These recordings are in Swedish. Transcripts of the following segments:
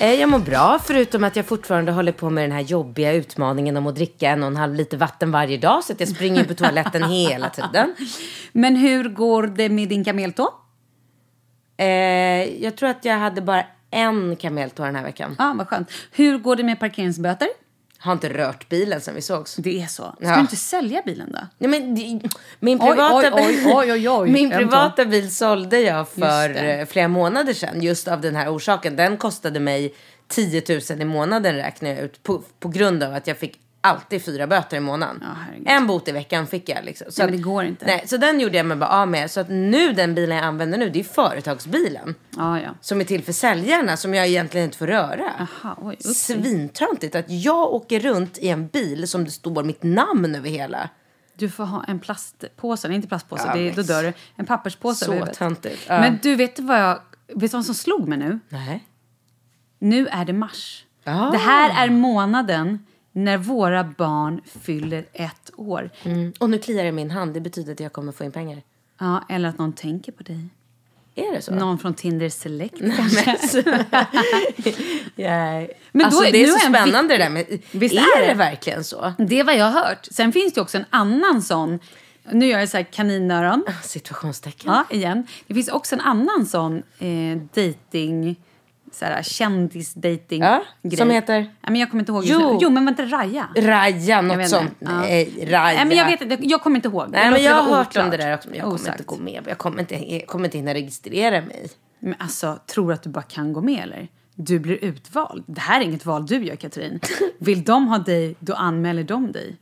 Jag mår bra, förutom att jag fortfarande håller på med den här jobbiga utmaningen om att dricka en och en halv liter vatten varje dag. Så att jag springer in på toaletten hela tiden. Men hur går det med din kameltå? Eh, jag tror att jag hade bara en kameltår den här veckan. Ja, vad skönt. Hur går det med parkeringsböter? Har inte rört bilen sen vi sågs. Det är så. Ska Ja. du inte sälja bilen då? Nej, men min privata, oj, oj, oj, oj, min privata bil sålde jag för eh, flera månader sedan. Just av den här orsaken. Den kostade mig 10 000 i månaden räknar jag ut. På, på grund av att jag fick alltid fyra böter i månaden. Ja, en bot i veckan fick jag. Liksom. Så Nej, det går inte. Nej, så den gjorde jag mig bara av med. Så att nu den bilen jag använder nu det är företagsbilen. Ja, ja. Som är till för säljarna som jag egentligen inte får röra. Aha, oj. Svintöntigt att jag åker runt i en bil som det står mitt namn över hela. Du får ha en plastpåse, inte plastpåse, Ja, det, då dör du. En papperspåse Så töntigt. Ja. Men du, vet du vad jag... Vet du vad som slog mig nu? Nej. Nu är det mars. Ah. Det här är månaden när våra barn fyller ett år. Mm. Och nu kliar det i min hand. Det betyder att jag kommer få in pengar. Ja, eller att någon tänker på dig. Är det så? Någon från Tinder Select kanske. Ja. Men alltså, då det är så är spännande det där med... Visst är, är det det? verkligen så? Det är vad jag har hört. Sen finns det också en annan sån, nu gör jag så här kaninöron. Situationstecken. Ja, igen. Det finns också en annan sån eh, dating, så här, kändisdating Ja, grej. som heter? Ja, men jag kommer inte ihåg. Jo. jo men vänta, Raja. Raja, Jag något sånt. Ja. Nej, Raja. Nej, men jag, vet, inte, jag kommer inte ihåg. Nej, men låter jag har hört om det där också. Men jag kommer inte gå med. Jag kommer inte, jag kommer inte hinna registrera mig. Men alltså, tror du att du bara kan gå med eller? Du blir utvald. Det här är inget val du gör, Katrin. Vill de ha dig, då anmäler de dig.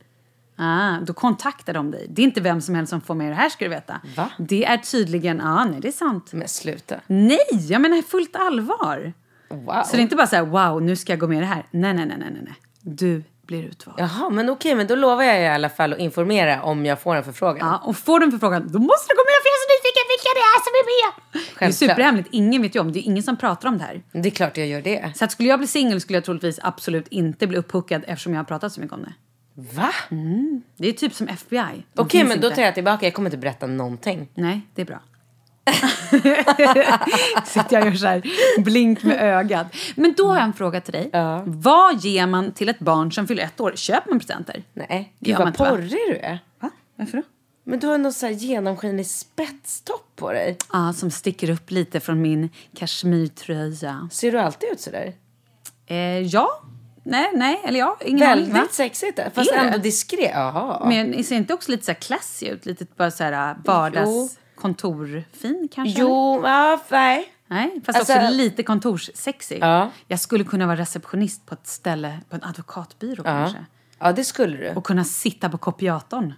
Ah, då kontaktar de dig. Det är inte vem som helst som får med det här, ska du veta. Va? Det är tydligen... Ja, ah, nej, det är sant. Men sluta. Nej, jag menar fullt allvar. Wow. Så det är inte bara så här, wow, nu ska jag gå med i det här. Nej, nej, nej, nej, nej. Du blir utvald. Jaha, men okej, men då lovar jag i alla fall att informera om jag får en förfrågan. Ja, och får du en förfrågan, då måste du gå med för jag är så nyfiken vilka det är som är med. Det är Självklart. superhemligt, ingen vet ju om det. är ingen som pratar om det här. Det är klart jag gör det. Så att skulle jag bli singel skulle jag troligtvis absolut inte bli upphookad eftersom jag har pratat så mycket om det. Va? Det är typ som FBI. Okej, finns men då inte. tar jag tillbaka. Jag kommer inte berätta någonting. Nej, det är bra. Sitter jag och gör så här blink med ögat. Men då har jag en fråga till dig. Vad ger man till ett barn som fyller ett år? Köper man presenter? Nej, gud vad porrig du är. Va? Varför då? Men du har någon så här genomskinlig spetstopp på dig. Ja, som sticker upp lite från min kashmirtröja. Ser du alltid ut sådär? Eh, ja. Nej, nej, eller ja. Ingen aning? Väldigt sexigt. Fast Är det? ändå diskret. Jaha. Men ser inte också lite så här classy ut? Lite bara så här vardagskontorfin kanske? Jo, ja, nej. Nej, fast Alltså- också lite kontorssexy. Ja. Jag skulle kunna vara receptionist på ett ställe, på en advokatbyrå kanske. Ja, det skulle du. Och kunna sitta på kopiatorn.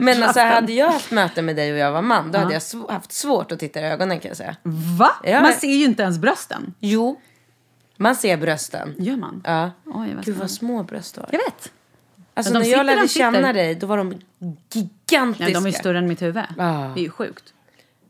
Men alltså, hade jag haft möte med dig och jag var man, då hade jag haft svårt att titta i ögonen kan jag säga. Va? Ja. Man ser ju inte ens brösten. Jo, man ser brösten. Gör man? Ja. Oj, vad Gud vad små bröst du har. Jag vet. Alltså Men de när jag lärde de känna dig, då var de gigantiska. Nej, de är större än mitt huvud. Ja. Det är ju sjukt.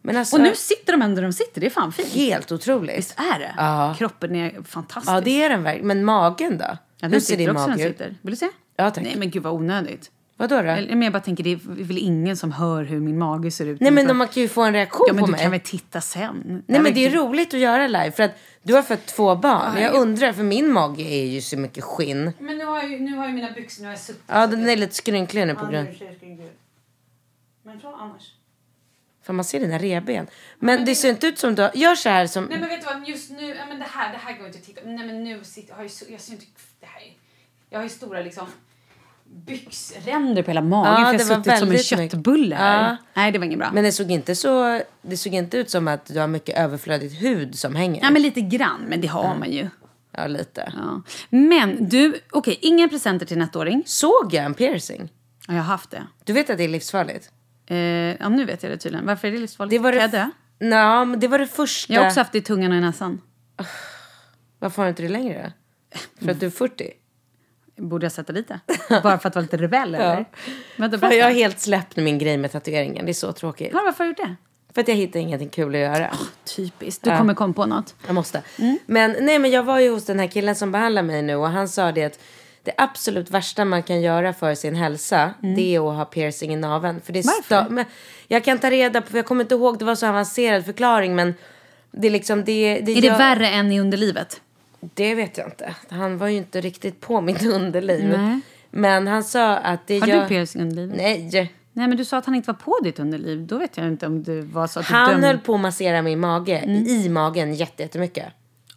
Men alltså, Och nu sitter de ändå där de sitter. Det är fan fint. helt otroligt. Visst är det? Ja. Kroppen är fantastisk. Ja, det är den verkligen. Men magen då? Ja, Hur ser din mage ut? Vill du se? Ja, tack. Nej, men gud vad onödigt. Vadå då? Eller, Men jag bara tänker, det är väl ingen som hör hur min mage ser ut. Nej men För- man kan ju få en reaktion Ja, men på du mig. kan väl titta sen? Nej men det är roligt att göra live för att du har fått två barn. Ja, Jag undrar, för min mage är ju så mycket skinn. Men nu har, jag, nu har jag mina byxor, nu har jag suttit. Ja, den är lite skrynklig nu på grund... Men så annars. För man ser dina revben. Men det ser inte ut som du har... Gör så här som... Nej men vet du vad, just nu, ja, men det här, det här går inte att titta Nej men nu sitter jag, har ju, så- jag ser inte, det här, är- jag har ju stora liksom byxränder på hela magen Ja, för jag det har var suttit som en köttbulle här. Ja. Nej det var inget bra. Men det såg inte så... Det såg inte ut som att du har mycket överflödigt hud som hänger. Ja men lite grann, men det har man ju. Ja, lite. Ja. Men du, okej, inga presenter till en ettåring. Såg jag en piercing? Ja, jag har haft det. Du vet att det är livsfarligt? Eh, ja, nu vet jag det tydligen. Varför är det livsfarligt? Det var det... jag dö? Nå, men det var det första... Jag har också haft det i tungan och i näsan. Varför har du inte det längre? För att du är 40? Borde jag sätta dit det? Bara för att vara lite rebell eller? Vänta, Fan, berätta. jag har helt släppt min grej med tatueringen. Det är så tråkigt. Ja, varför har du gjort det? För att jag hittar ingenting kul att göra. Typiskt. Du kommer komma på något. Jag måste. Mm. Men nej, men jag var ju hos den här killen som behandlar mig nu och han sa det att det absolut värsta man kan göra för sin hälsa det är att ha piercing i naveln. För det är Mm. Varför? men jag kan ta reda på, jag kommer inte ihåg, det var så avancerad förklaring men det är liksom det. det Är det gör- värre än i underlivet? Det vet jag inte. Han var ju inte riktigt på mitt underliv. Nej. Men han sa att det Har gör... du piercing i underlivet? Nej. Nej, men du sa att han inte var på ditt underliv. Då vet jag inte om det var så att du Han dömde- höll på att massera min mage, Mm. i magen jätte- jättemycket.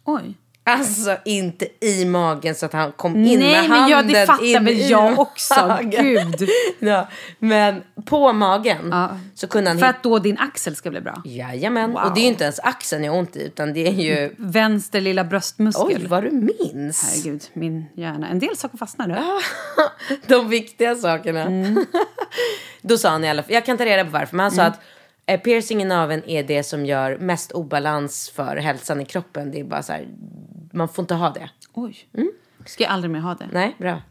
Oj. Alltså inte i magen så att han kom in Nej, med men handen ja, det fattar väl jag också. Gud. Ja, men på magen Ja. så kunde han För att då din axel ska bli bra. Jajamän. Wow. Och det är ju inte ens axeln jag har ont i utan det är ju... Vänster lilla bröstmuskel. Oj, vad du minns. Herregud, min hjärna. En del saker fastnar du. De viktiga sakerna. Mm. Då sa han i alla fall, jag kan ta reda på varför, men han sa att eh, piercing i naveln är det som gör mest obalans för hälsan i kroppen. Det är bara så här, man får inte ha det. Oj. Ska jag aldrig mer ha det. Nej, bra.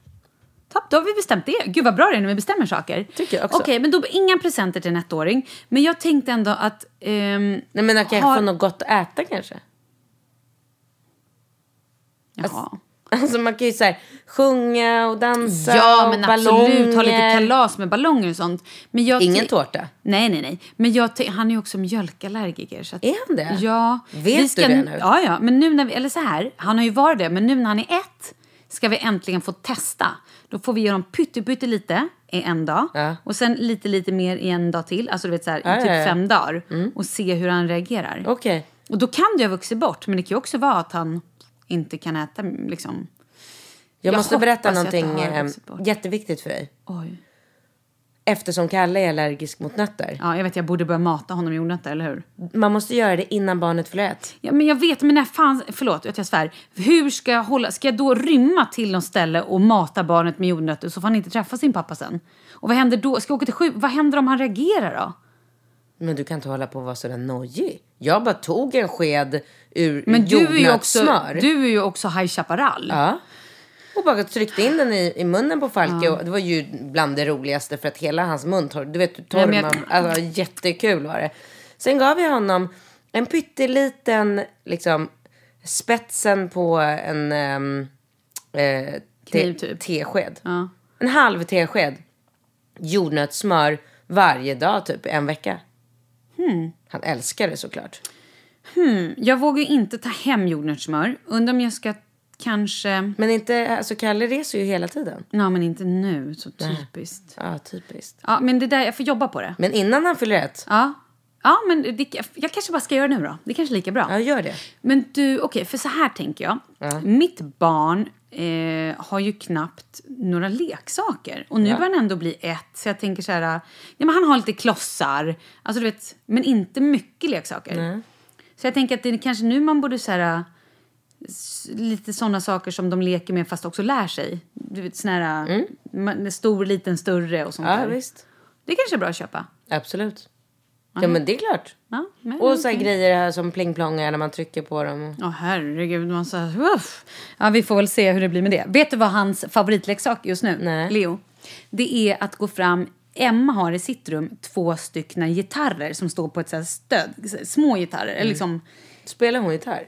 Topp, då har vi bestämt det. Gud vad bra det är när vi bestämmer saker. Tycker jag också. Okej, men då inga presenter till en ettåring. Men jag tänkte ändå att... ehm, Nej, men jag kan Har- få något gott att äta kanske. jaha. Alltså man kan ju så här, sjunga och dansa Ja, och men ballonger. absolut. Ha lite kalas med ballonger och sånt. Men jag Ingen tårta. Nej, nej, nej. Men jag han är ju också mjölkallergiker. Så att, Är han det? Ja. Vet ska, du det nu? Ja, ja. Men nu när vi, eller så här, han har ju varit det, men nu när han är ett ska vi äntligen få testa. Då får vi ge honom pytte, pytte lite i en dag. Ja. Och sen lite, lite mer i en dag till. Alltså du vet så här, Ja, i typ ja, fem dagar. Och se hur han reagerar. Okej. Och då kan det ju ha vuxit bort, men det kan ju också vara att han inte kan äta liksom. Jag, Jag måste berätta någonting eh, bort. jätteviktigt för dig. Oj. Eftersom Kalle är allergisk mot nötter. Ja, jag vet, jag borde börja mata honom med jordnötter, eller hur? Man måste göra det innan barnet fyller ett. Ja, men jag vet, men när fan... Förlåt, jag svär. Hur ska jag hålla... Ska jag då rymma till något ställe och mata barnet med jordnötter så får han inte träffa sin pappa sen? Och vad händer då? Ska jag åka till sjuk... Vad händer om han reagerar då? Men du kan inte hålla på och vara sådär nojig. Jag bara tog en sked ur Men du är ju också, jordnötssmör. du är ju också High Chaparral. Ja. Och bara tryckte in den i, i munnen på Falke. Och det var ju bland det roligaste för att hela hans mun torr. Du vet, torr Ja, jag- alltså, jättekul var det. Sen gav jag honom en pytteliten, liksom, spetsen på en ehm, eh, te, typ. tesked. Ja. En halv tesked jordnötssmör varje dag typ en vecka. Hmm. Han älskar det såklart. Jag vågar ju inte ta hem jordnötssmör. Undrar om jag ska kanske... Men inte, alltså Kalle reser ju hela tiden. Ja, men inte nu. Så typiskt. Ja, typiskt. Ja, men det där, jag får jobba på det. Men innan han fyller ett, Ja. Ja, men det, jag kanske bara ska göra det nu då. Det är kanske är lika bra. ja gör det. Men du, okej, för så här tänker jag. Mitt barn eh, har ju knappt några leksaker. Och nu börjar han ändå bli ett. Så jag tänker så här, ja, men han har lite klossar. Alltså du vet, men inte mycket leksaker. Så jag tänker att det är kanske nu man borde så här, lite sådana saker som de leker med fast också lär sig. Du vet, såna här, man- stor, liten, större och sånt Ja, där. visst. Det kanske är bra att köpa. Absolut. Ja, men det är klart. Ja, men, Och så okej. grejer här som plingplongar när man trycker på dem. Åh herregud, man så här, uff. Ja, vi får väl se hur det blir med det. Vet du vad hans favoritleksak just nu, Nej. Leo? Det är att gå fram Emma har i sitt rum två stycken gitarrer som står på ett så stöd. Små gitarrer. Eller liksom, Spelar hon gitarr?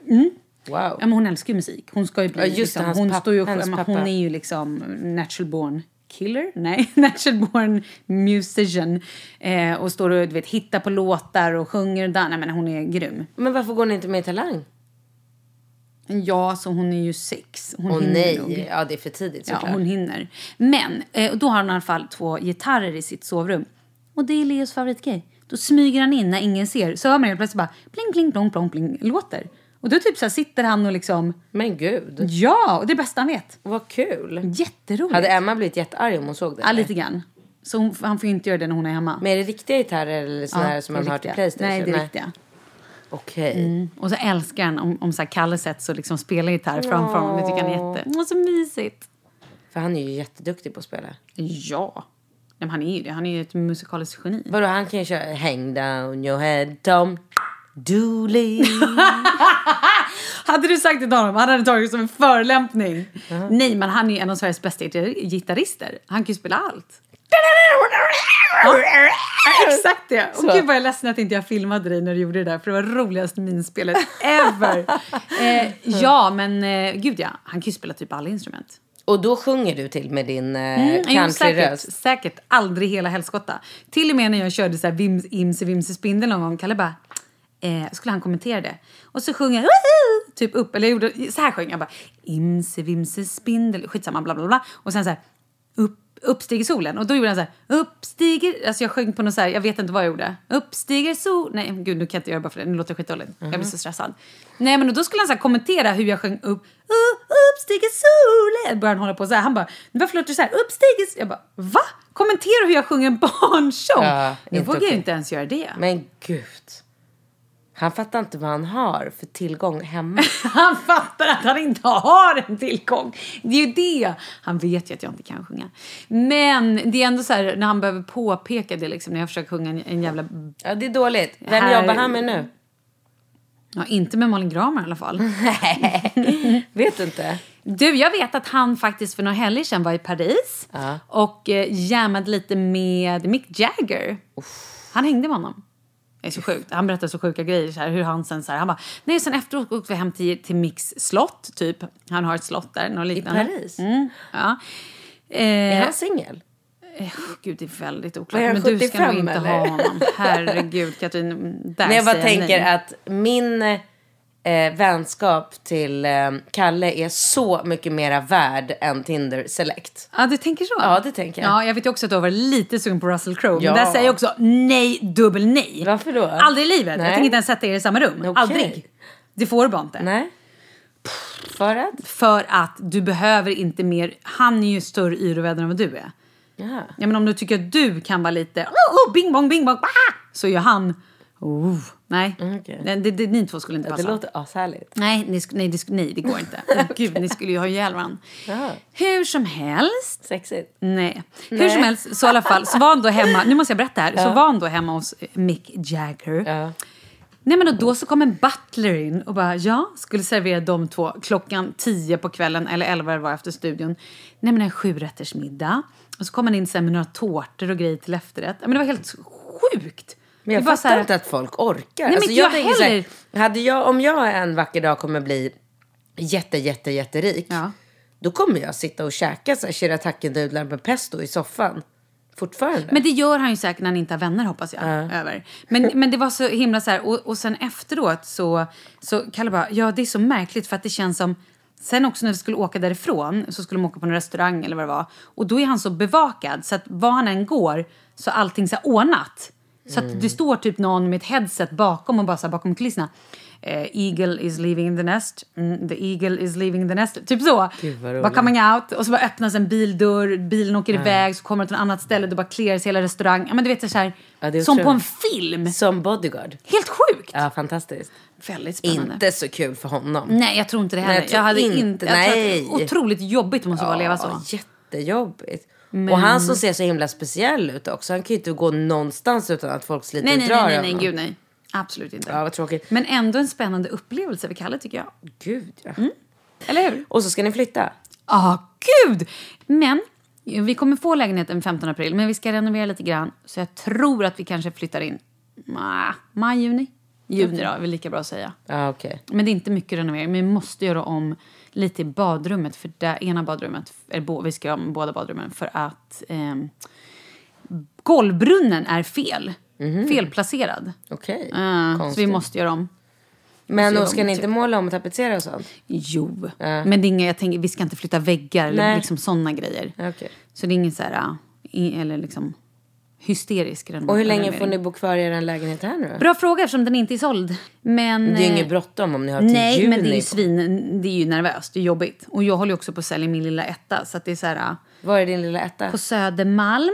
Wow. ja, men hon älskar ju musik. Hon ska ju bli... Ja, just det, liksom, hans hon, pappa- står ju, hon är ju liksom natural born killer? Nej, natural born musician. Eh, och står och du vet, hittar på låtar och sjunger och dan- Nej, men hon är grym. Men varför går ni inte med i Talang? Ja, så hon är ju sex. Hon Åh nej, nog. ja det är för tidigt Ja, såklart. hon hinner. Men eh, då har hon i alla fall två gitarrer i sitt sovrum. Och det är Leos favoritgrej. Då smyger han in när ingen ser. Så hör man helt plötsligt bara pling, pling, plong, plong, pling, låter. Och då typ så här sitter han och liksom, Men gud, ja, och det är bästa han vet. vad kul. Jätteroligt. Hade Emma blivit jättearg om hon såg det? Ja, lite grann. Så hon, han får ju inte göra det när hon är hemma. Men är det riktiga gitarrer eller såna Ja, här som man har till. Playstation? Nej, det är riktiga. Okej. Och så älskar han om, om så här Kalle sätts och liksom spelar gitarr framför honom. Det tycker han är jätte... Åh, så mysigt. För han är ju jätteduktig på att spela. Ja. Nej, men han är ju det. Han är ju ett musikaliskt geni. Vadå, han kan ju köra Hang down your head Tom Dooley. Hade du sagt det till honom, han hade tagit det som en förolämpning. Nej, men han är ju en av Sveriges bästa gitar- gitarrister. Han kan ju spela allt. Ja, exakt det. Och gud vad jag är ledsen att inte jag filmade dig när du gjorde det där, för det var roligaste minspelet ever. eh, ja, men eh, gud ja, han kan ju spela typ alla instrument. Och då sjunger du till med din eh, Mm, jo, säkert, countryröst. säkert. Aldrig hela helskotta. Till och med när jag körde så här Vims, Imse Vimse Spindel någon gång, Kalle bara, eh, skulle han kommentera det. Och så sjunger jag typ upp, eller jag gjorde, så här sjöng jag bara, Imse Vimse Spindel, skitsamma, bla bla bla. Och sen så här, upp, uppstiger solen. Och då gjorde han så här, uppstiger, alltså jag sjöng på något så här, jag vet inte vad jag gjorde. Uppstiger sol, nej gud nu kan jag inte göra bara för det, nu låter det skitdåligt. Jag blir så stressad. Nej men då skulle han så här kommentera hur jag sjöng upp, "Uh, uppstiger solen. Började han hålla på så här, han bara, varför låter det så här, uppstiger, jag bara, va? Kommentera hur jag sjunger en barnsång? Ja, nu vågar jag okej. inte ens göra det. Men gud. Han fattar inte vad han har för tillgång hemma. Han fattar att han inte har en tillgång. Det är ju det. Han vet ju att jag inte kan sjunga. Men det är ändå så här när han behöver påpeka det liksom när jag försöker sjunga en, en jävla... Ja, det är dåligt. Vem Här- jobbar han med nu? Ja, inte med Malin Gramer i alla fall. Vet du inte? Du, jag vet att han faktiskt för några helger sedan var i Paris och eh, jammade lite med Mick Jagger. Han hängde med honom. Det är så sjukt. Han berättar så sjuka grejer. Så här, hur han sen så här, han bara, nej sen efteråt åkte vi hem till, till Mix slott, typ. Han har ett slott där, något I liknande. Paris? Mm, ja. Är Eh, han singel? Gud, det är väldigt oklart. Är Men du ska nog 75 inte eller? ha honom. Herregud, Katrin. Där Nej, jag bara tänker nej. att min eh, vänskap till eh, Kalle är så mycket mera värd än Tinder Select. Ja, du tänker så? Ja, det tänker jag. Ja, jag vet också att du har varit lite sugen på Russell Crowe. Ja. Men där säger jag också nej, dubbel nej. Varför då? Aldrig i livet. Nej. Jag tänker inte ens sätta er i samma rum. Okej. Aldrig. Det får du bara inte. Nej. För att? För att du behöver inte mer. Han är ju större yrväder än vad du är. Jaha. Ja, men om du tycker att du kan vara lite oh, oh, bing bong bing bong ah! så är han oh, nej. okej. det, det, det, ni två skulle inte Det passa. låter ashärligt. Nej, ni, nej, det, nej, det går inte. Åh, Gud, ni skulle ju ha ihjäl varandra. Jaha. Hur som helst. Sexigt. Nej. Hur Nej. som helst, så i alla fall, så var han då hemma, nu måste jag berätta här, så var han då hemma hos eh, Mick Jagger. Ja. Nej men och då så kom en butler in och bara ja, skulle servera de två klockan 10 på kvällen eller 11 det var efter studion. Nej men en sjurättersmiddag. Och så kom han in sen med några tårtor och grejer till efterrätt. Ja, Men det var helt sjukt. Men jag fattar här- inte att folk orkar. men alltså, jag tänker så här, heller. hade jag, om jag en vacker dag kommer bli jätte, jätte, jätterik. Ja. Då kommer jag sitta och käka shirataki-nudlar med pesto i soffan. Fortfarande. Men det gör han ju säkert när han inte har vänner hoppas jag. Över. Men, men det var så himla så här, och, och sen efteråt så, så Kalle bara, ja det är så märkligt för att det känns som Sen också när vi skulle åka därifrån så skulle de åka på en restaurang eller vad det var. Och då är han så bevakad så att var han än går så är allting så ordnat. Så att det står typ någon med ett headset bakom och bara så här bakom kulisserna. Eh, eagle is leaving the nest. Mm, the eagle is leaving the nest. Typ så. Bara coming out. Och så bara öppnas en bildörr, bilen åker iväg, så kommer det till ett annat ställe, det bara clears hela restaurang. Ja men du vet så här, Ja, som på en film. Som bodyguard. Helt sjukt! Ja, fantastiskt. Väldigt spännande. Inte så kul för honom. Nej, jag tror inte det Nej, heller. jag jag, tror hade inte- inte... Jag nej. att otroligt jobbigt måste vara att leva så. jättejobbigt. Och han som ser så himla speciell ut också. Han kan ju inte gå någonstans utan att folk sliter Nej, och nej, drar nej, nej, nej, gud nej. Absolut inte. Ja, vad tråkigt. Men ändå en spännande upplevelse för Kalle tycker jag. Gud, ja. Mm. Eller hur? Och så ska ni flytta. Ah, gud! Men vi kommer få lägenhet den 15 april, men vi ska renovera lite grann. Så jag tror att vi kanske flyttar in ah, maj, juni. Juni då, är väl lika bra att säga. Ja, okej. Men det är inte mycket renovering. Men vi måste göra om lite i badrummet. För det ena badrummet, eller bo, vi ska göra om båda badrummen för att ehm, golvbrunnen är fel. Felplacerad. Okej. Eh, så vi måste göra om. Men och ska ni inte måla om och tapetsera och sånt? Jo, men det är inga, jag tänker, vi ska inte flytta väggar eller Nej. liksom sådana grejer. Okej. Så det är ingen så här, i, eller liksom hysterisk renovering. Och hur länge får ni bo kvar i er lägenhet här nu då? Bra fråga eftersom den inte är såld. Men, Det är ju eh, inget bråttom om ni har till Nej, juni. men det är ju svin, det är ju nervöst, det är jobbigt. Och jag håller ju också på att sälja min lilla etta så att det är så här ah, Var är din lilla etta? på Södermalm.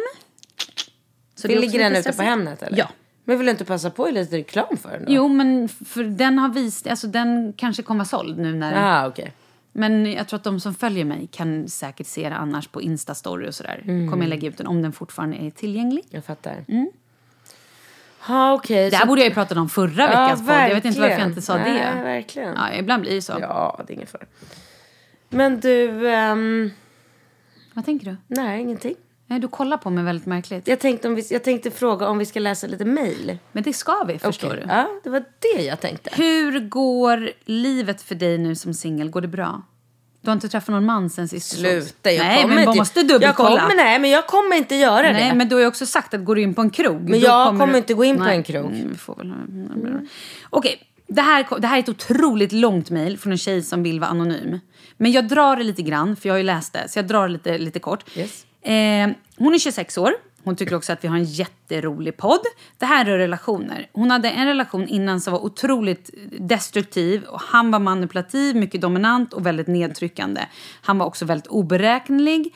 Så det Ligger den ute på. Hemnet eller? Ja. Men vill du inte passa på i lite reklam för den då? Jo, men för den har visat, alltså den kanske kommer vara såld nu när... Ah, okej. Men jag tror att de som följer mig kan säkert se det annars på Instastory och sådär. Mm. Kommer jag lägga ut den om den fortfarande är tillgänglig. Jag fattar. Mm. Ja, okej. Det här så- borde jag ju pratat om förra veckans podd. Jag vet inte varför jag inte sa Nej, det. verkligen. Ja, ibland blir det så. Ja, det är ingen fara. Men du, ehm, Vad tänker du? nej ingenting. Nej, du kollar på mig väldigt märkligt. Jag tänkte, om vi, jag tänkte fråga om vi ska läsa lite mejl. Men det ska vi, förstår Okej. du. Ja, det var det jag tänkte. Hur går livet för dig nu som singel? Går det bra? Du har inte träffat någon man sen sist? Sluta, jag Nej, kommer men inte... måste jag dubbelkolla. kommer, nej, men jag kommer inte göra Nej, det. men du har ju också sagt att går du in på en krog. Men jag kommer du- inte gå in på Nej. en krog. Mm, får väl... Okej, det, här, det här är ett otroligt långt mejl från en tjej som vill vara anonym. Men jag drar det lite grann, för jag har ju läst det. Så jag drar det lite, lite kort. Yes. Eh, hon är 26 år. Hon tycker också att vi har en jätterolig podd. Det här rör relationer. Hon hade en relation innan som var otroligt destruktiv. Och han var manipulativ, mycket dominant och väldigt nedtryckande. Han var också väldigt oberäknelig.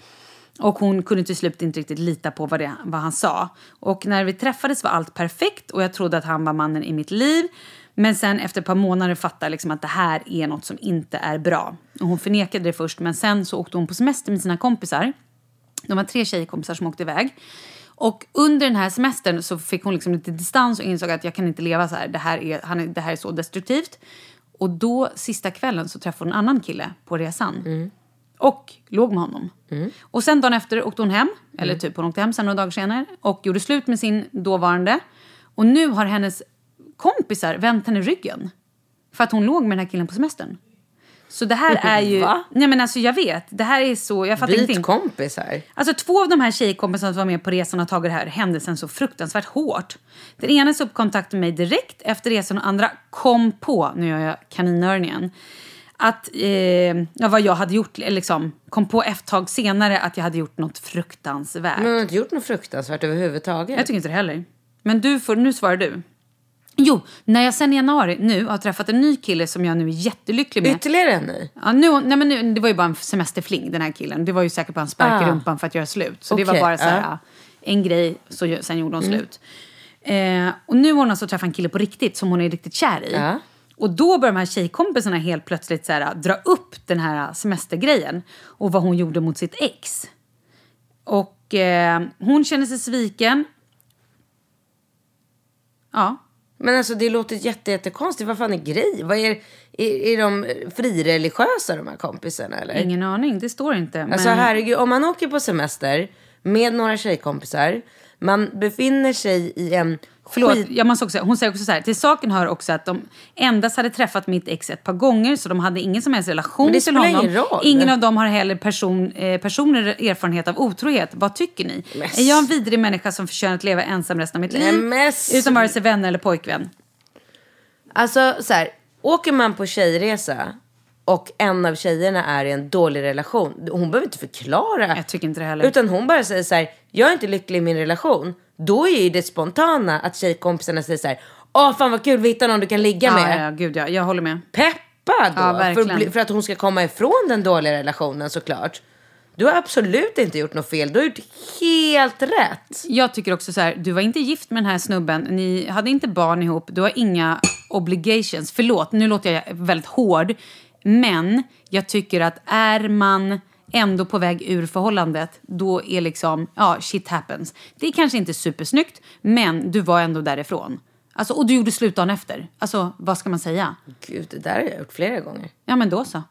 Och hon kunde till slut inte riktigt lita på vad, det, vad han sa. Och när vi träffades var allt perfekt och jag trodde att han var mannen i mitt liv. Men sen efter ett par månader fattade jag liksom att det här är något som inte är bra. Och hon förnekade det först men sen så åkte hon på semester med sina kompisar. De var tre tjejkompisar som åkte iväg. Och under den här semestern så fick hon liksom lite distans och insåg att jag kan inte leva så här. Det här är, han är, det här är så destruktivt. Och då sista kvällen så träffade hon en annan kille på resan. Och låg med honom. Och sen dagen efter åkte hon hem. Eller typ hon åkte hem sen några dagar senare. Och gjorde slut med sin dåvarande. Och nu har hennes kompisar vänt henne ryggen. För att hon låg med den här killen på semestern. Så det här är ju... Va? Nej men alltså jag vet. Det här är så... Jag fattar Byt ingenting. kompisar. Alltså två av de här tjejkompisarna som var med på resan har tagit den här händelsen så fruktansvärt hårt. Den ena sa upp kontakt med mig direkt efter resan och andra kom på, nu gör jag kaninöron igen, att eh, ja, vad jag hade gjort, liksom kom på ett tag senare att jag hade gjort något fruktansvärt. Men hon har inte gjort något fruktansvärt överhuvudtaget. Jag tycker inte det heller. Men du får, nu svarar du. Jo, när jag sen i januari nu har träffat en ny kille som jag nu är jättelycklig med. Ytterligare en ny? Ja, nu, nej men nu, det var ju bara en semesterfling den här killen. Det var ju säkert bara en spark i Ah. rumpan för att göra slut. Så det Okej, var bara så här, ja, en grej, så sen gjorde hon slut. Eh, och nu har hon alltså träffat en kille på riktigt som hon är riktigt kär i. Ja. Och då börjar de här tjejkompisarna helt plötsligt så här, dra upp den här semestergrejen och vad hon gjorde mot sitt ex. Och eh, hon känner sig sviken. Ja, Men alltså det låter jätte, jättekonstigt. Vad fan är grej? Vad är, är, är de frireligiösa de här kompisarna eller? ingen aning, det står inte. Alltså men- herregud, om man åker på semester med några tjejkompisar. Man befinner sig i en Förlåt, jag måste också, hon säger också så här, till saken hör också att de endast hade träffat mitt ex ett par gånger så de hade ingen som helst relation till honom. ingen roll. Ingen av dem har heller person, eh, personer erfarenhet av otrohet. Vad tycker ni? Men- Är jag en vidrig människa som förtjänar att leva ensam resten av mitt liv? men- Utan vare sig vän eller pojkvän? Alltså så här, åker man på tjejresa och en av tjejerna är i en dålig relation. Hon behöver inte förklara. Jag tycker inte det heller. Utan hon bara säger så här, jag är inte lycklig i min relation. Då är ju det spontana att tjejkompisarna säger så här, åh fan vad kul, vi hittar någon du kan ligga med. ja, ja, gud ja, jag håller med. Peppad då, Ja, för, verkligen. att bli, för att hon ska komma ifrån den dåliga relationen såklart. Du har absolut inte gjort något fel, du har gjort helt rätt. Jag tycker också så här, du var inte gift med den här snubben, ni hade inte barn ihop, du har inga obligations. Förlåt, nu låter jag väldigt hård. Men jag tycker att är man ändå på väg ur förhållandet, då är liksom, ja, shit happens. Det är kanske inte supersnyggt, men du var ändå därifrån. Alltså, och du gjorde slut dagen efter. Alltså, vad ska man säga? Gud, det där har jag gjort flera gånger. Ja, men då så.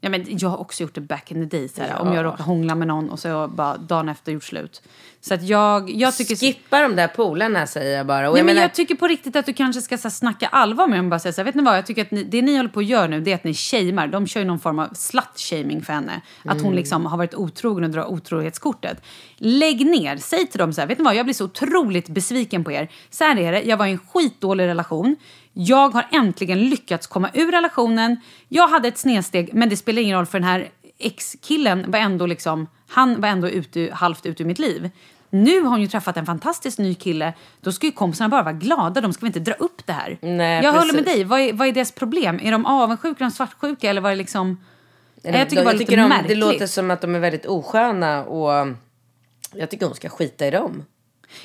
Ja, men jag har också gjort det back in the day. Så här, Om jag råkar hångla med någon och så jag bara dagen efter gjort slut. Så att jag, jag tycker... Skippa de där polarna säger jag bara. Och Nej, jag men menar, jag tycker på riktigt att du kanske ska så här, snacka allvar med dem och bara säga så här, vet ni vad, jag tycker att ni, det ni håller på att göra nu det är att ni shamear, de kör ju någon form av slut-shaming för henne. Att Mm. hon liksom har varit otrogen och drar otrohetskortet. Lägg ner, säg till dem så här, vet ni vad, jag blir så otroligt besviken på er. Så här är det, jag var i en skitdålig relation. Jag har äntligen lyckats komma ur relationen. Jag hade ett snedsteg, men det spelar ingen roll för den här ex-killen var ändå liksom, han var ändå ute, halvt ute ur mitt liv. Nu har hon ju träffat en fantastisk ny kille. Då ska ju kompisarna bara vara glada. De ska väl inte dra upp det här? Nej, jag håller med precis. dig. Vad är, vad är deras problem? Är de avundsjuka, är de svartsjuka eller vad är liksom... Eller, jag tycker bara lite de, märkligt. Det låter som att de är väldigt osköna och jag tycker hon ska skita i dem.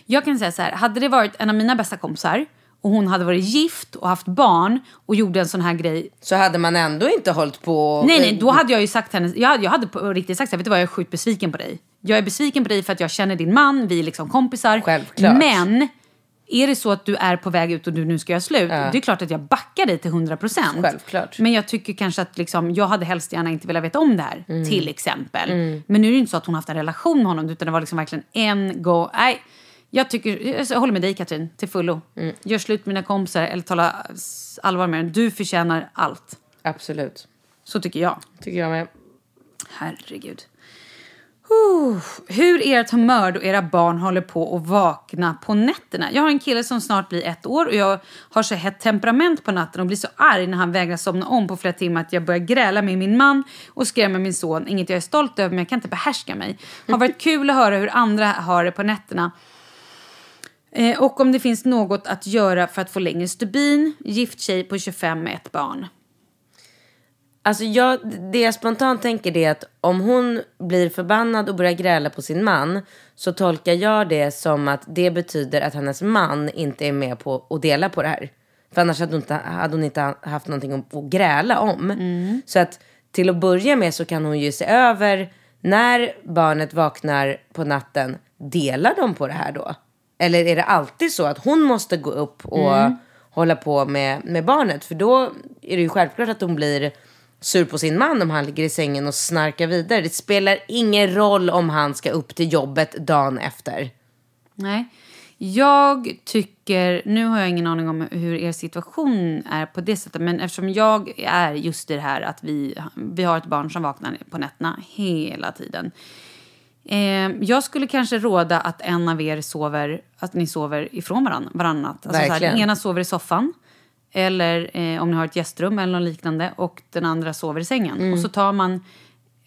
Jag kan säga så här, hade det varit en av mina bästa kompisar och hon hade varit gift och haft barn och gjorde en sån här grej. Så hade man ändå inte hållit på... Nej, nej, då hade jag ju sagt henne, jag, hade- jag hade på riktigt sagt så här, vet du vad, jag är sjukt besviken på dig. Jag är besviken på dig för att jag känner din man, vi är liksom kompisar. Självklart. Men är det så att du är på väg ut och du nu ska göra slut, det är klart att jag backar dig till 100 procent. Självklart. Men jag tycker kanske att liksom, jag hade helst gärna inte velat veta om det här, Mm. till exempel. Men nu är det ju inte så att hon haft en relation med honom, utan det var liksom verkligen en gång. Nej, jag, tycker, jag håller med dig Katrin, till fullo. Mm. Gör slut med dina kompisar eller tala allvar med dem. Du förtjänar allt. Absolut. Så tycker jag. Tycker jag med. Herregud. Huh. Hur ert humör då era barn håller på att vakna på nätterna? Jag har en kille som snart blir ett år och jag har så hett temperament på natten och blir så arg när han vägrar somna om på flera timmar att jag börjar gräla med min man och skrämma min son. Inget jag är stolt över men jag kan inte behärska mig. Har varit kul att höra hur andra har det på nätterna. Eh, och om det finns något att göra för att få längre stubin. Gift tjej på 25 med ett barn. Alltså jag, det jag spontant tänker är att om hon blir förbannad och börjar gräla på sin man så tolkar jag det som att det betyder att hennes man inte är med på att dela på det här. För annars hade hon inte, hade hon inte haft någonting att, gräla om. Så att till att börja med så kan hon ju se över när barnet vaknar på natten, delar de på det här då? Eller är det alltid så att hon måste gå upp och hålla på med, med barnet? För då är det ju självklart att hon blir sur på sin man om han ligger i sängen och snarkar vidare. Det spelar ingen roll om han ska upp till jobbet dagen efter. Nej. Jag tycker, nu har jag ingen aning om hur er situation är på det sättet, men eftersom jag är just i det här att vi, vi har ett barn som vaknar på nätterna hela tiden. Eh, jag skulle kanske råda att en av er sover, att ni sover ifrån varandra varannat. Alltså så här, den ena sover i soffan, eller eh, om ni har ett gästrum eller något liknande, och den andra sover i sängen. Mm. Och så tar man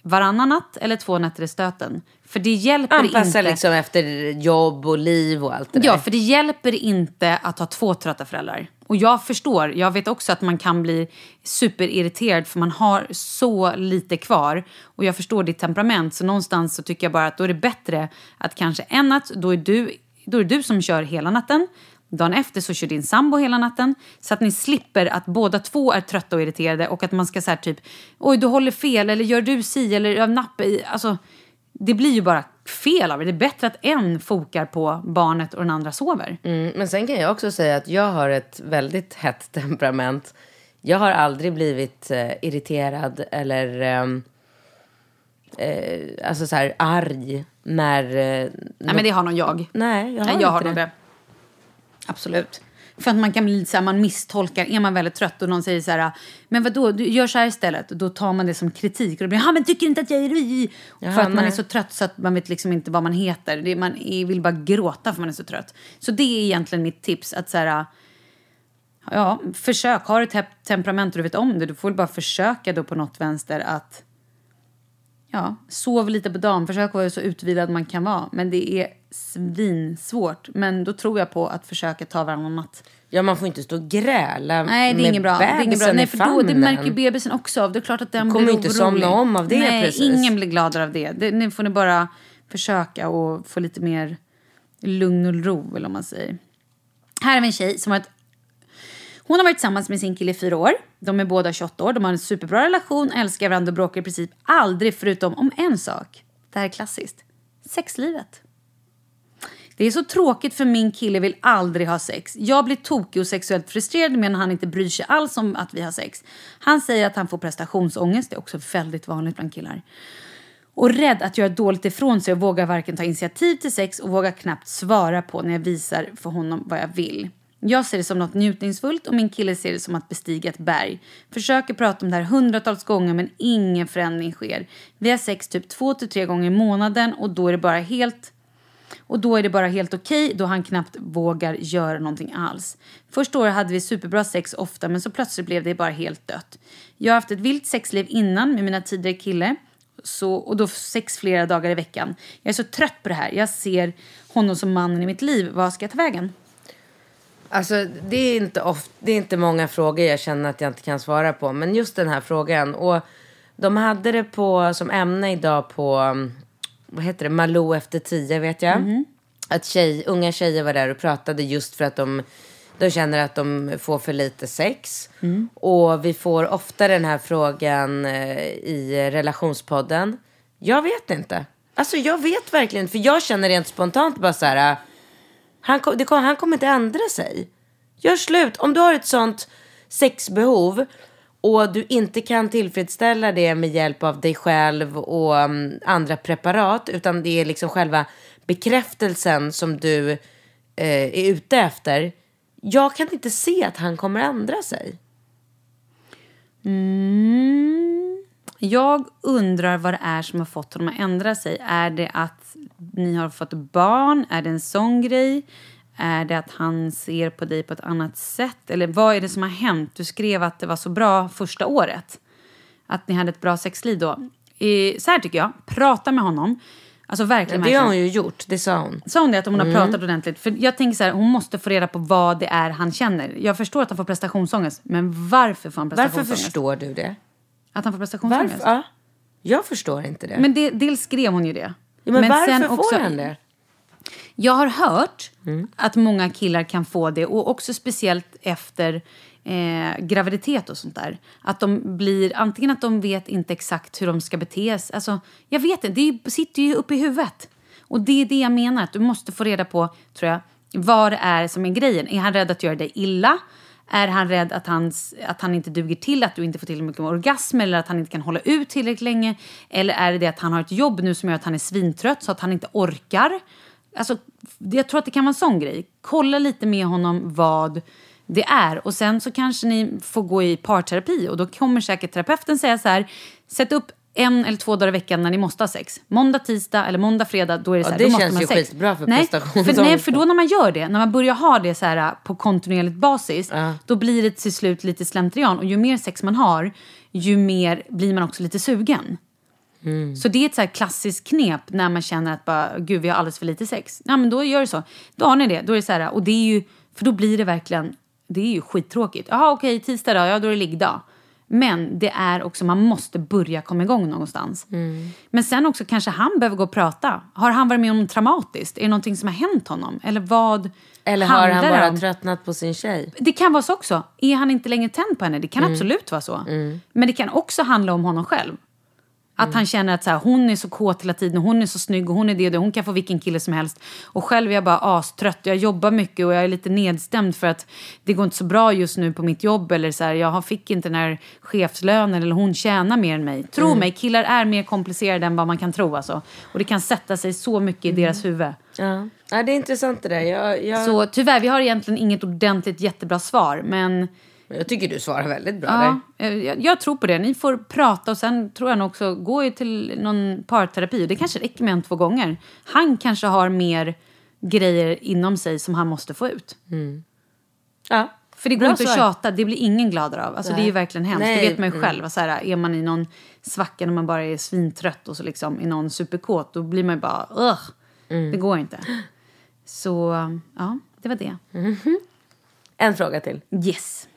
varannan natt eller två nätter i stöten. För det hjälper Anpassa inte... liksom efter jobb och liv och allt det Ja, där. för det hjälper inte att ha två trötta föräldrar. Och jag förstår, jag vet också att man kan bli superirriterad för man har så lite kvar. Och jag förstår ditt temperament, så någonstans så tycker jag bara att då är det bättre att kanske en natt, då är du, då är det du som kör hela natten. Dagen efter så kör din sambo hela natten. Så att ni slipper att båda två är trötta och irriterade och att man ska säga typ oj du håller fel eller gör du si eller napp i. Alltså det blir ju bara fel av det. Det är bättre att en fokar på barnet och den andra sover. Mm, men sen kan jag också säga att jag har ett väldigt hett temperament. Jag har aldrig blivit eh, irriterad eller ehm, eh, alltså så här arg när... Eh, Nej men det har nog jag. nej, jag har Nej, inte jag har det. nog det. Absolut. För att man kan bli lite så här, man misstolkar. Är man väldigt trött och någon säger så här, men vadå, du gör så här istället. Då tar man det som kritik. Och då blir det, men tycker inte att jag är ry. Jaha, För att man nej. är så trött så att man vet liksom inte vad man heter. Det, man är, vill bara gråta för man är så trött. Så det är egentligen mitt tips. Att så här, ja, försök. Har du ett te- temperament och du vet om det, du får väl bara försöka då på något vänster att Ja, sov lite på dagen. Försök vara så utvilad man kan vara. Men det är svinsvårt. Men då tror jag på att försöka ta varannan natt. Ja, man får inte stå och gräla Nej, det är inget bra. Det är inget bra. Nej, för då, det märker bebisen också av. Det är klart att den kommer blir inte orolig. somna om av det Nej, precis. ingen blir gladare av det. det. Nu får ni bara försöka och få lite mer lugn och ro, eller om man säger. Här vi en tjej som har ett hon har varit tillsammans med sin kille i fyra år. De är båda 28 år. De har en superbra relation, älskar varandra och bråkar i princip aldrig förutom om en sak. Det här är klassiskt. Sexlivet. Det är så tråkigt för min kille vill aldrig ha sex. Jag blir tokig och sexuellt frustrerad medan han inte bryr sig alls om att vi har sex. Han säger att han får prestationsångest, det är också väldigt vanligt bland killar. Och rädd att göra dåligt ifrån sig och vågar varken ta initiativ till sex och vågar knappt svara på när jag visar för honom vad jag vill. Jag ser det som något njutningsfullt och min kille ser det som att bestiga ett berg. Försöker prata om det här hundratals gånger men ingen förändring sker. Vi har sex typ två till tre gånger i månaden och då är det bara helt och då är det bara helt okej då han knappt vågar göra någonting alls. Första året hade vi superbra sex ofta men så plötsligt blev det bara helt dött. Jag har haft ett vilt sexliv innan med mina tidigare kille så, och då sex flera dagar i veckan. Jag är så trött på det här. Jag ser honom som mannen i mitt liv. Vad ska jag ta vägen? Alltså, det är, inte of- det är inte många frågor jag känner att jag inte kan svara på. Men just den här frågan. Och de hade det på, som ämne idag på, vad heter det, Malou efter tio vet jag. Att tjej, unga tjejer var där och pratade just för att de, de känner att de får för lite sex. Och vi får ofta den här frågan eh, i relationspodden. Jag vet inte. Alltså jag vet verkligen, för jag känner rent spontant bara så här. Han, kom, det kom, han kommer inte ändra sig. Gör slut. Om du har ett sånt sexbehov och du inte kan tillfredsställa det med hjälp av dig själv och um, andra preparat utan det är liksom själva bekräftelsen som du eh, är ute efter. Jag kan inte se att han kommer ändra sig. Mm. Jag undrar vad det är som har fått honom att ändra sig. Är det att ni har fått barn? Är det en sån grej? Är det att han ser på dig på ett annat sätt? Eller vad är det som har hänt? Du skrev att det var så bra första året. Att ni hade ett bra sexliv då. Så här tycker jag. Prata med honom. Alltså verkligen. Det har hon ju gjort, det sa hon. Sa hon det? Att hon har pratat ordentligt? För jag tänker så här, hon måste få reda på vad det är han känner. Jag förstår att han får prestationsångest, men varför får han Varför prestationsångest? förstår du det? Att han får prestationsångest? Varför? Ja. Jag förstår inte det. Men det, dels skrev hon ju det. Ja, men varför sen får han det? Jag har hört Mm. att många killar kan få det och också speciellt efter eh, graviditet och sånt där. Att de blir, antingen att de vet inte exakt hur de ska bete sig. Alltså, jag vet inte, det sitter ju uppe i huvudet. Och det är det jag menar, att du måste få reda på, tror jag, vad det är som är grejen. Är han rädd att göra dig illa? Är han rädd att, hans, att han inte duger till, att du inte får tillräckligt mycket orgasm eller att han inte kan hålla ut tillräckligt länge? Eller är det det att han har ett jobb nu som gör att han är svintrött så att han inte orkar? Alltså, jag tror att det kan vara en sån grej. Kolla lite med honom vad det är. Och sen så kanske ni får gå i parterapi och då kommer säkert terapeuten säga så här. Sätt upp en eller två dagar i veckan när ni måste ha sex. Måndag, tisdag eller måndag, fredag, då är det så här, det då måste känns man ju ha sex. skitbra för nej, för, nej, för då när man gör det, när man börjar ha det så här på kontinuerligt basis, Ja. då blir det till slut lite slentrian. Och ju mer sex man har, ju mer blir man också lite sugen. Mm. Så det är ett så här klassiskt knep när man känner att bara, gud vi har alldeles för lite sex. Ja men då gör det så. Då har ni det. Då är det så här, och det är ju, för då blir det verkligen, det är ju skittråkigt. Jaha okej, tisdag då, ja då är det liggdag. Men det är också, man måste börja komma igång någonstans. Mm. Men sen också kanske han behöver gå och prata. Har han varit med om något traumatiskt? Är det någonting som har hänt honom? Eller vad Eller har han bara om? tröttnat på sin tjej? Det kan vara så också. Är han inte längre tänd på henne? Det kan absolut vara så. Men det kan också handla om honom själv. Att han känner att så här, hon är så kåt hela tiden, hon är så snygg och hon är det och det. Hon kan få vilken kille som helst. Och själv är jag bara astrött. Jag jobbar mycket och jag är lite nedstämd för att det går inte så bra just nu på mitt jobb. Eller så här, jag fick inte den här chefslönen eller hon tjänar mer än mig. Tro mig, killar är mer komplicerade än vad man kan tro alltså. Och det kan sätta sig så mycket i deras huvud. Ja. ja, det är intressant det där. Jag, jag, Så tyvärr, vi har egentligen inget ordentligt jättebra svar. Men jag tycker du svarar väldigt bra Ja, där. eh, jag, jag tror på det. Ni får prata och sen tror jag nog också gå ju till någon parterapi. Det kanske räcker med en två gånger. Han kanske har mer grejer inom sig som han måste få ut. Ja. För det går Bra inte att tjata, det blir ingen gladare av. Alltså, det är ju verkligen hemskt. Nej, Det vet man ju mm. själv. Så här, är man i någon svacka när man bara är svintrött och så liksom i någon superkåt, då blir man ju bara ugh. Mm. Det går inte. Så ja, det var det. En fråga till. Yes.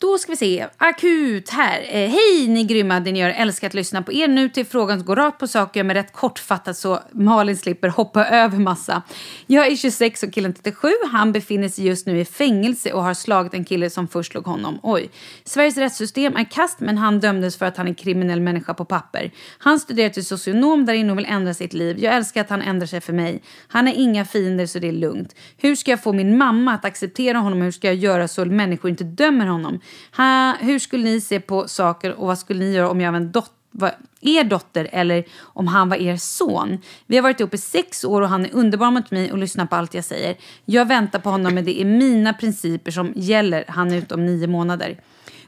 Då ska vi se. Akut här. Eh, Hej ni grymma, det ni gör. Älskar att lyssna på er. Nu till frågan som går rakt på sak. och gör mig rätt kortfattat så Malin slipper hoppa över massa. Jag är 26 och killen 37. Han befinner sig just nu i fängelse och har slagit en kille som först slog honom. Oj. Sveriges rättssystem är kast men han dömdes för att han är kriminell människa på papper. Han studerar till socionom där inne och vill ändra sitt liv. Jag älskar att han ändrar sig för mig. Han är inga fiender så det är lugnt. Hur ska jag få min mamma att acceptera honom? och Hur ska jag göra så att människor inte dömer honom? Ha, hur skulle ni se på saker och vad skulle ni göra om jag var en dot- var er dotter eller om han var er son? Vi har varit ihop i sex år och han är underbar mot mig och lyssnar på allt jag säger. Jag väntar på honom men det är mina principer som gäller. Han är ute om nio månader.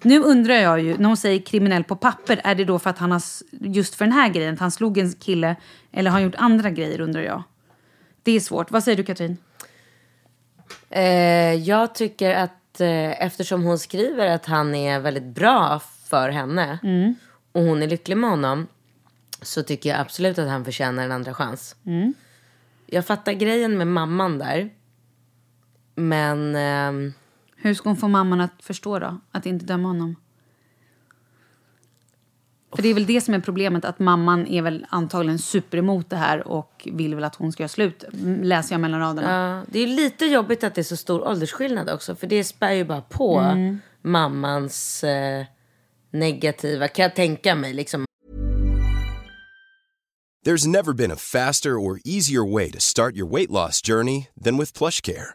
Nu undrar jag ju, när hon säger kriminell på papper, är det då för att han har, just för den här grejen, att han slog en kille, eller har han gjort andra grejer undrar jag. Det är svårt. Vad säger du Katrin? Eh, jag tycker att eh, eftersom hon skriver att han är väldigt bra för henne och hon är lycklig med honom så tycker jag absolut att han förtjänar en andra chans. Jag fattar grejen med mamman där. Men Eh, Hur ska hon få mamman att förstå då? Att inte döma honom? För det är väl det som är problemet, att mamman är väl antagligen super emot det här och vill väl att hon ska göra slut. Mm, Läser jag mellan raderna. ja, det är lite jobbigt att det är så stor åldersskillnad också. För det spär ju bara på mammans eh, negativa, kan jag tänka mig. Liksom. There's never been a faster or easier way to start your weight loss journey than with PlushCare.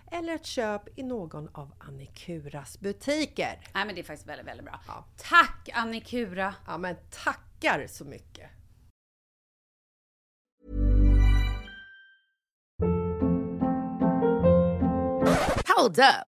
eller ett köp i någon av Annikuras butiker. Nej men det är faktiskt väldigt, väldigt bra. Ja. Tack Annikura! Ja men tackar så mycket! Hold up.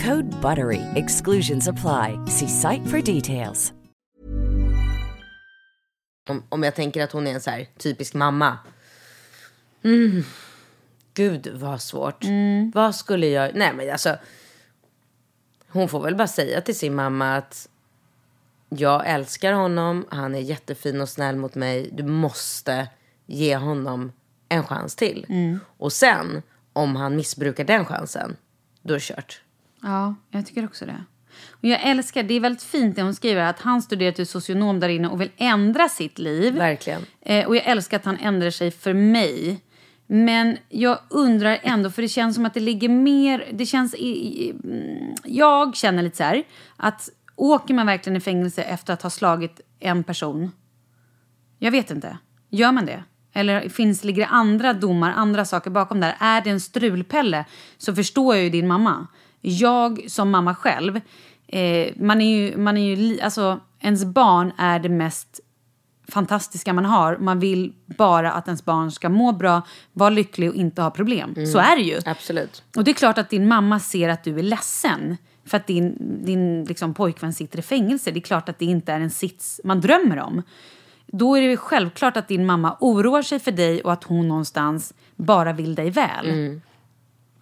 Code BUTTERY. Exclusions apply. See site for details. Om, om jag tänker att hon är en så här typisk mamma. Mm. Gud vad svårt. Vad skulle jag... Nej men alltså. Hon får väl bara säga till sin mamma att jag älskar honom. Han är jättefin och snäll mot mig. Du måste ge honom en chans till. Och sen om han missbrukar den chansen. Då är det kört. Ja, jag tycker också det. Och jag älskar, det är väldigt fint det hon skriver, att han studerar till socionom där inne och vill ändra sitt liv. Verkligen. Eh, och jag älskar att han ändrar sig för mig. Men jag undrar ändå, för det känns som att det ligger mer... Det känns... I, i, mm, jag känner lite så här, att åker man verkligen i fängelse efter att ha slagit en person? Jag vet inte. Gör man det? Eller finns, ligger det andra domar, andra saker bakom där? Är det en strulpelle så förstår jag ju din mamma. Jag som mamma själv, eh, man är ju, man är ju alltså ens barn är det mest fantastiska man har. Man vill bara att ens barn ska må bra, vara lycklig och inte ha problem. Så är det ju. Absolut. Och det är klart att din mamma ser att du är ledsen för att din, din liksom, pojkvän sitter i fängelse. Det är klart att det inte är en sits man drömmer om. Då är det självklart att din mamma oroar sig för dig och att hon någonstans bara vill dig väl.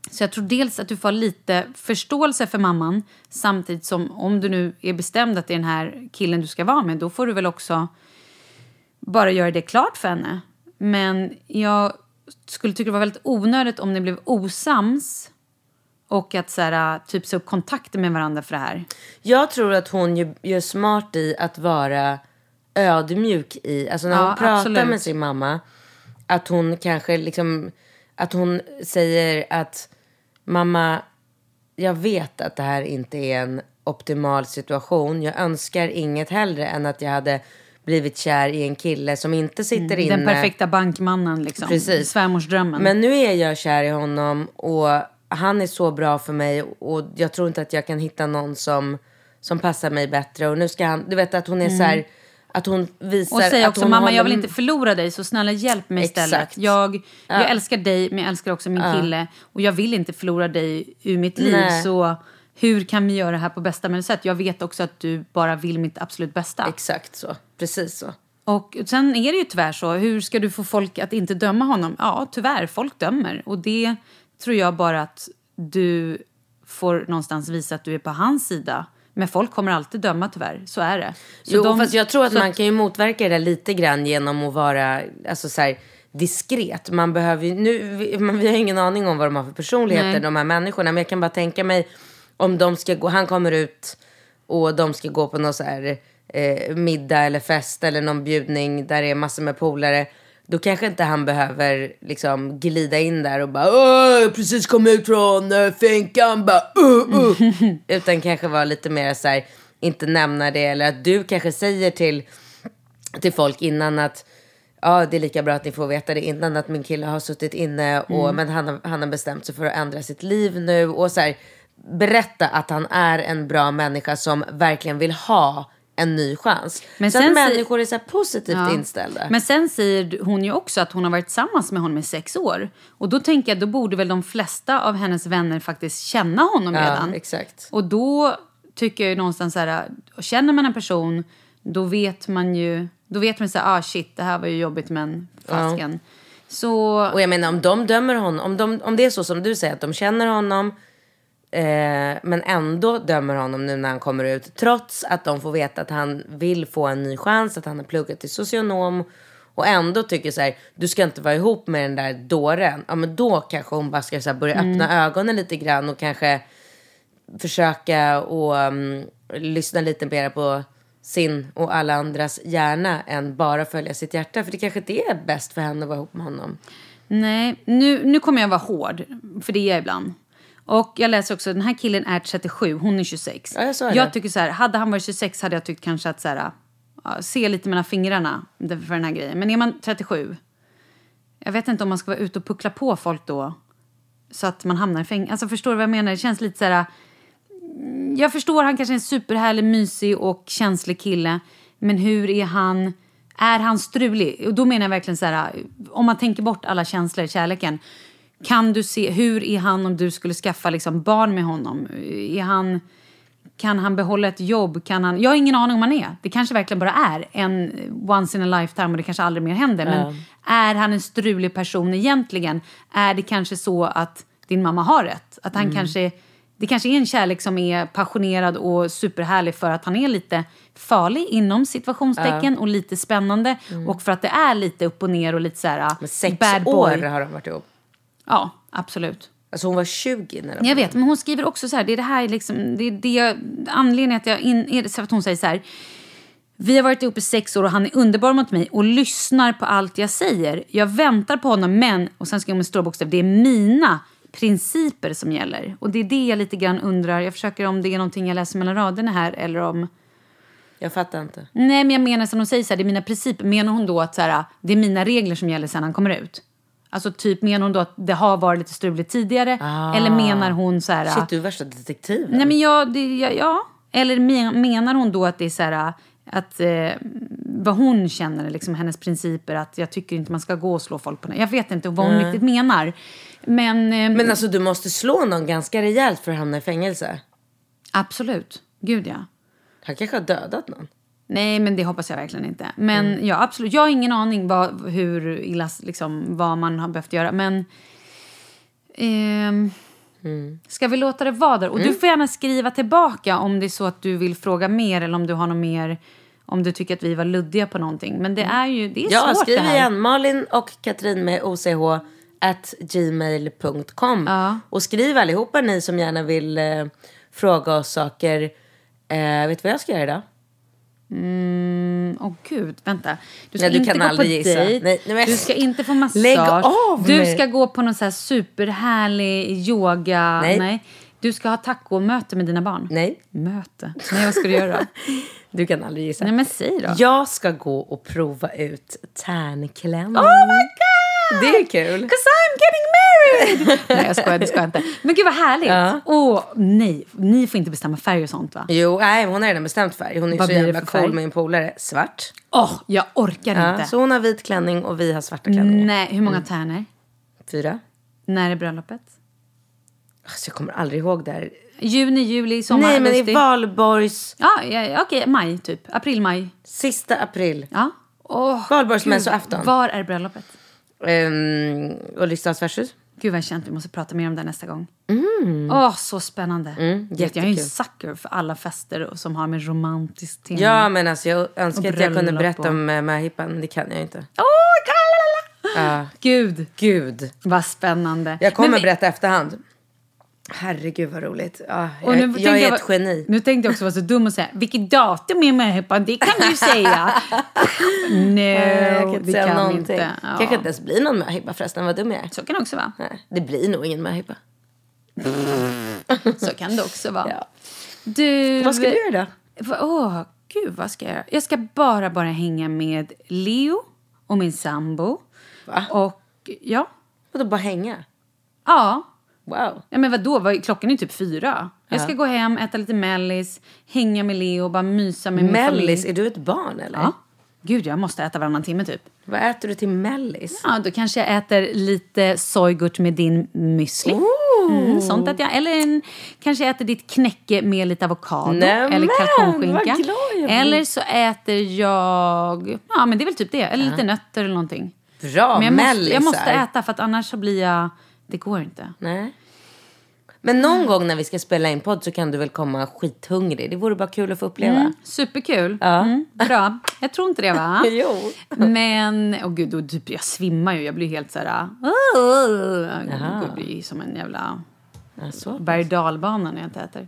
Så jag tror dels att du får lite förståelse för mamman samtidigt som om du nu är bestämd att det är den här killen du ska vara med då får du väl också bara göra det klart för henne. Men jag skulle tycka det var väldigt onödigt om ni blev osams och att så här, typ se upp kontakter med varandra för det här. Jag tror att hon gör, smart i att vara ödmjuk i, alltså när Ja, hon pratar absolut. med sin mamma, att hon kanske liksom, att hon säger att mamma, jag vet att det här inte är en optimal situation. Jag önskar inget hellre än att jag hade blivit kär i en kille som inte sitter inne. Den perfekta bankmannen liksom. Precis. Svärmorsdrömmen. Men nu är jag kär i honom och han är så bra för mig och jag tror inte att jag kan hitta någon som, som passar mig bättre. Och nu ska han, du vet att hon är så här, att hon visar. Och att också, hon mamma jag vill inte förlora dig så snälla hjälp mig istället. Exakt. Jag, jag älskar dig men jag älskar också min kille och jag vill inte förlora dig ur mitt liv. Nej. Så hur kan vi göra det här på bästa möjliga sätt? Jag vet också att du bara vill mitt absolut bästa. Exakt så, precis så. Och sen är det ju tyvärr så. Hur ska du få folk att inte döma honom? Ja, tyvärr. Folk dömer. Och det tror jag bara att du får någonstans visa att du är på hans sida. Men folk kommer alltid döma tyvärr. Så är det. Så Jo, de- fast jag tror att man kan ju motverka det där lite grann genom att vara alltså, så här, diskret. Man behöver ju, nu, vi, man, vi har ingen aning om vad de har för personligheter, Nej. de här människorna. Men jag kan bara tänka mig om de ska gå, han kommer ut och de ska gå på någon så här eh, middag eller fest eller någon bjudning där det är massor med polare. Då kanske inte han behöver liksom glida in där och bara Åh, jag precis kom ut från uh, finkan, bara uh, uh. Utan kanske vara lite mer så här, inte nämna det eller att du kanske säger till till folk innan att ja, det är lika bra att ni får veta det innan att min kille har suttit inne och men han, han har bestämt sig för att ändra sitt liv nu. Och så här, berätta att han är en bra människa som verkligen vill ha en ny chans. Men så att människor är så positivt Ja. inställda. Men sen säger hon ju också att hon har varit tillsammans med honom i sex år. Och då tänker jag, då borde väl de flesta av hennes vänner faktiskt känna honom ja, redan. exakt. Och då tycker jag ju någonstans så här, känner man en person, då vet man ju, då vet man så här, ah shit, det här var ju jobbigt men fasken. Så, Och jag menar om de dömer honom, om, de, om det är så som du säger att de känner honom eh, men ändå dömer honom nu när han kommer ut trots att de får veta att han vill få en ny chans, att han har pluggat till socionom och ändå tycker så här, du ska inte vara ihop med den där dåren. Ja men då kanske hon bara ska så här, börja öppna ögonen lite grann och kanske försöka och um, lyssna lite mer på sin och alla andras hjärna än bara följa sitt hjärta. För det kanske inte är bäst för henne att vara ihop med honom. nej, nu, nu kommer jag vara hård, för det är jag ibland. Och jag läser också, den här killen är 37, hon är 26. Ja, jag det. jag tycker så här, hade han varit 26 hade jag tyckt kanske att så här, ja, se lite mellan fingrarna för den här grejen. Men är man 37, jag vet inte om man ska vara ute och puckla på folk då. Så att man hamnar i fängelse. Alltså förstår du vad jag menar? Det känns lite så här... mm, Jag förstår, han kanske är en superhärlig, mysig och känslig kille. Men hur är han... Är han strulig? Och då menar jag verkligen så här... Om man tänker bort alla känslor, kärleken. Kan du se, hur är han om du skulle skaffa liksom barn med honom? Är han... Kan han behålla ett jobb? Kan han, jag har ingen aning om han är. Det kanske verkligen bara är en once in a lifetime och det kanske aldrig mer händer. Men är han en strulig person egentligen? Är det kanske så att din mamma har rätt? Att han kanske, det kanske är en kärlek som är passionerad och superhärlig för att han är lite farlig inom situationstecken och lite spännande. Och för att det är lite upp och ner och lite så här Men sex bad år boy. har de varit ihop. Ja, absolut. Alltså hon var 20 när Jag vet, men hon skriver också så här, det är det här liksom, det är det, anledningen att jag, in, är så att hon säger så här, vi har varit ihop i sex år och han är underbar mot mig och lyssnar på allt jag säger. Jag väntar på honom men, och sen skriver hon med stora bokstäver, det är mina principer som gäller. Och det är det jag lite grann undrar, jag försöker om det är någonting jag läser mellan raderna här eller om... Jag fattar inte. Nej men jag menar som hon säger så här, det är mina principer, menar hon då att så här, det är mina regler som gäller sen han kommer ut? Alltså typ menar hon då att det har varit lite struligt tidigare? Eller menar hon så här... Shit, du är värsta detektiven. Nej men jag, det, ja, ja. Eller men, menar hon då att det är så här att eh, vad hon känner, liksom hennes principer, att jag tycker inte man ska gå och slå folk på Jag vet inte vad hon Nej. riktigt menar. Men, eh, Men alltså du måste slå någon ganska rejält för att hamna i fängelse. absolut, gud ja. Han kanske har dödat någon. Nej, men det hoppas jag verkligen inte. Men Mm. ja, absolut. Jag har ingen aning vad, hur illa, liksom, vad man har behövt göra. Men ehm, Mm. ska vi låta det vara där? Och du får gärna skriva tillbaka om det är så att du vill fråga mer eller om du har något mer om du tycker att vi var luddiga på någonting. Men det är ju det är Mm. Ja, svårt skriv det här. igen. Malin och Katrin med OCH at gmail.com. Ja. Och skriv allihopa ni som gärna vill eh, fråga oss saker. Eh, vet du vad jag ska göra idag? Mm, Åh gud, vänta. Du ska Nej, du inte kan gå aldrig på gissa. dejt. Nej, nej, Du ska inte få massage. Lägg av Du mig. ska gå på någon så här superhärlig yoga. Nej. Du ska ha tacomöte med dina barn. Nej. Möte? Nej, vad ska du göra? Du kan aldrig gissa. Nej, men säg då. Jag ska gå och prova ut tärnklänning. Oh my god! Det är kul. Cause I'm getting married! nej, jag skojar, det ska jag inte. Men gud vad härligt. Ja. Åh, nej. Ni får inte bestämma färg och sånt va? Jo, nej, hon har redan bestämt färg. Hon är Vad så jävla cool, färg? min polare. Svart. Åh, jag orkar Ja, inte. så hon har vit klänning och vi har svarta klänningar. Nej, hur många tärnor? Fyra. När är bröllopet? Alltså, jag kommer aldrig ihåg det här. Juni, juli, sommar, Nej, men augusti? i valborgs... Ja, ja okej, maj typ. April, maj. Sista april. Ja. Åh, Valborgsmässoafton. Var är bröllopet? Um, Ulriksdals värdshus. Gud vad känt vi måste prata mer om det nästa gång. Åh, så spännande. Mm, jag är ju en sucker för alla fester som har med romantiskt tema. Ja, men alltså jag önskar Och att jag kunde berätta och- om uh, möhippan, det kan jag inte. Åh, Ja, Gud, gud. vad spännande. Jag kommer Men berätta efterhand. Herregud vad roligt. Ja, och jag, nu jag tänkte är jag ett geni. Nu tänkte jag också vara så dum och säga, vilket datum är möhippan? Det kan du säga. Nej, jag kan inte det säga kan någonting. inte. Ja. kanske inte ens blir någon möhippa förresten, vad dum jag är. Så kan det också vara. Nej, det blir nog ingen möhippa. Så kan det också vara. Ja. Du, Vad ska du göra då? Åh, gud vad ska jag göra? Jag ska bara, bara hänga med Leo och min sambo. Va? Och ja, Vadå bara hänga? ja. Wow. Ja, men vadå? Vad- Klockan är typ fyra. Jag ska gå hem, äta lite mellis, hänga med Leo och bara mysa med min Mellis, familj. är du ett barn eller? Ja. Gud, jag måste äta varannan timme typ. Vad äter du till mellis? Ja, då kanske jag äter lite sojgurt med din müsli. Mm, sånt att jag, eller en, kanske jag äter ditt knäcke med lite avokado Nämen, eller vad kalkonskinka. glad jag blir. Eller så äter jag, ja men det är väl typ det, eller lite nötter eller någonting. Bra, Men jag måste, mellisar. jag måste äta för att annars så blir jag, det går inte. Nej. Men någon gång när vi ska spela in podd så kan du väl komma skithungrig? Det vore bara kul att få uppleva. Mm, superkul. Mm, bra. Jag tror inte det va? Jo. Men, åh gud, då, typ, jag svimmar ju. Jag blir helt så här... Uh, jag blir som en jävla Alltså. berg och dalbana när jag inte äter.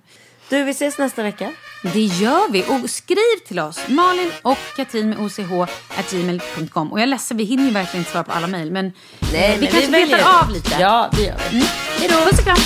Du, vi ses nästa vecka. Det gör vi. Och skriv till oss. Malin och Katrin med OCH gmail.com. Och jag är ledsen, vi hinner ju verkligen inte svara på alla mejl. Men Nej, vi men kanske väljer- betar av lite. Ja, det gör vi. Hej då. Puss och kram.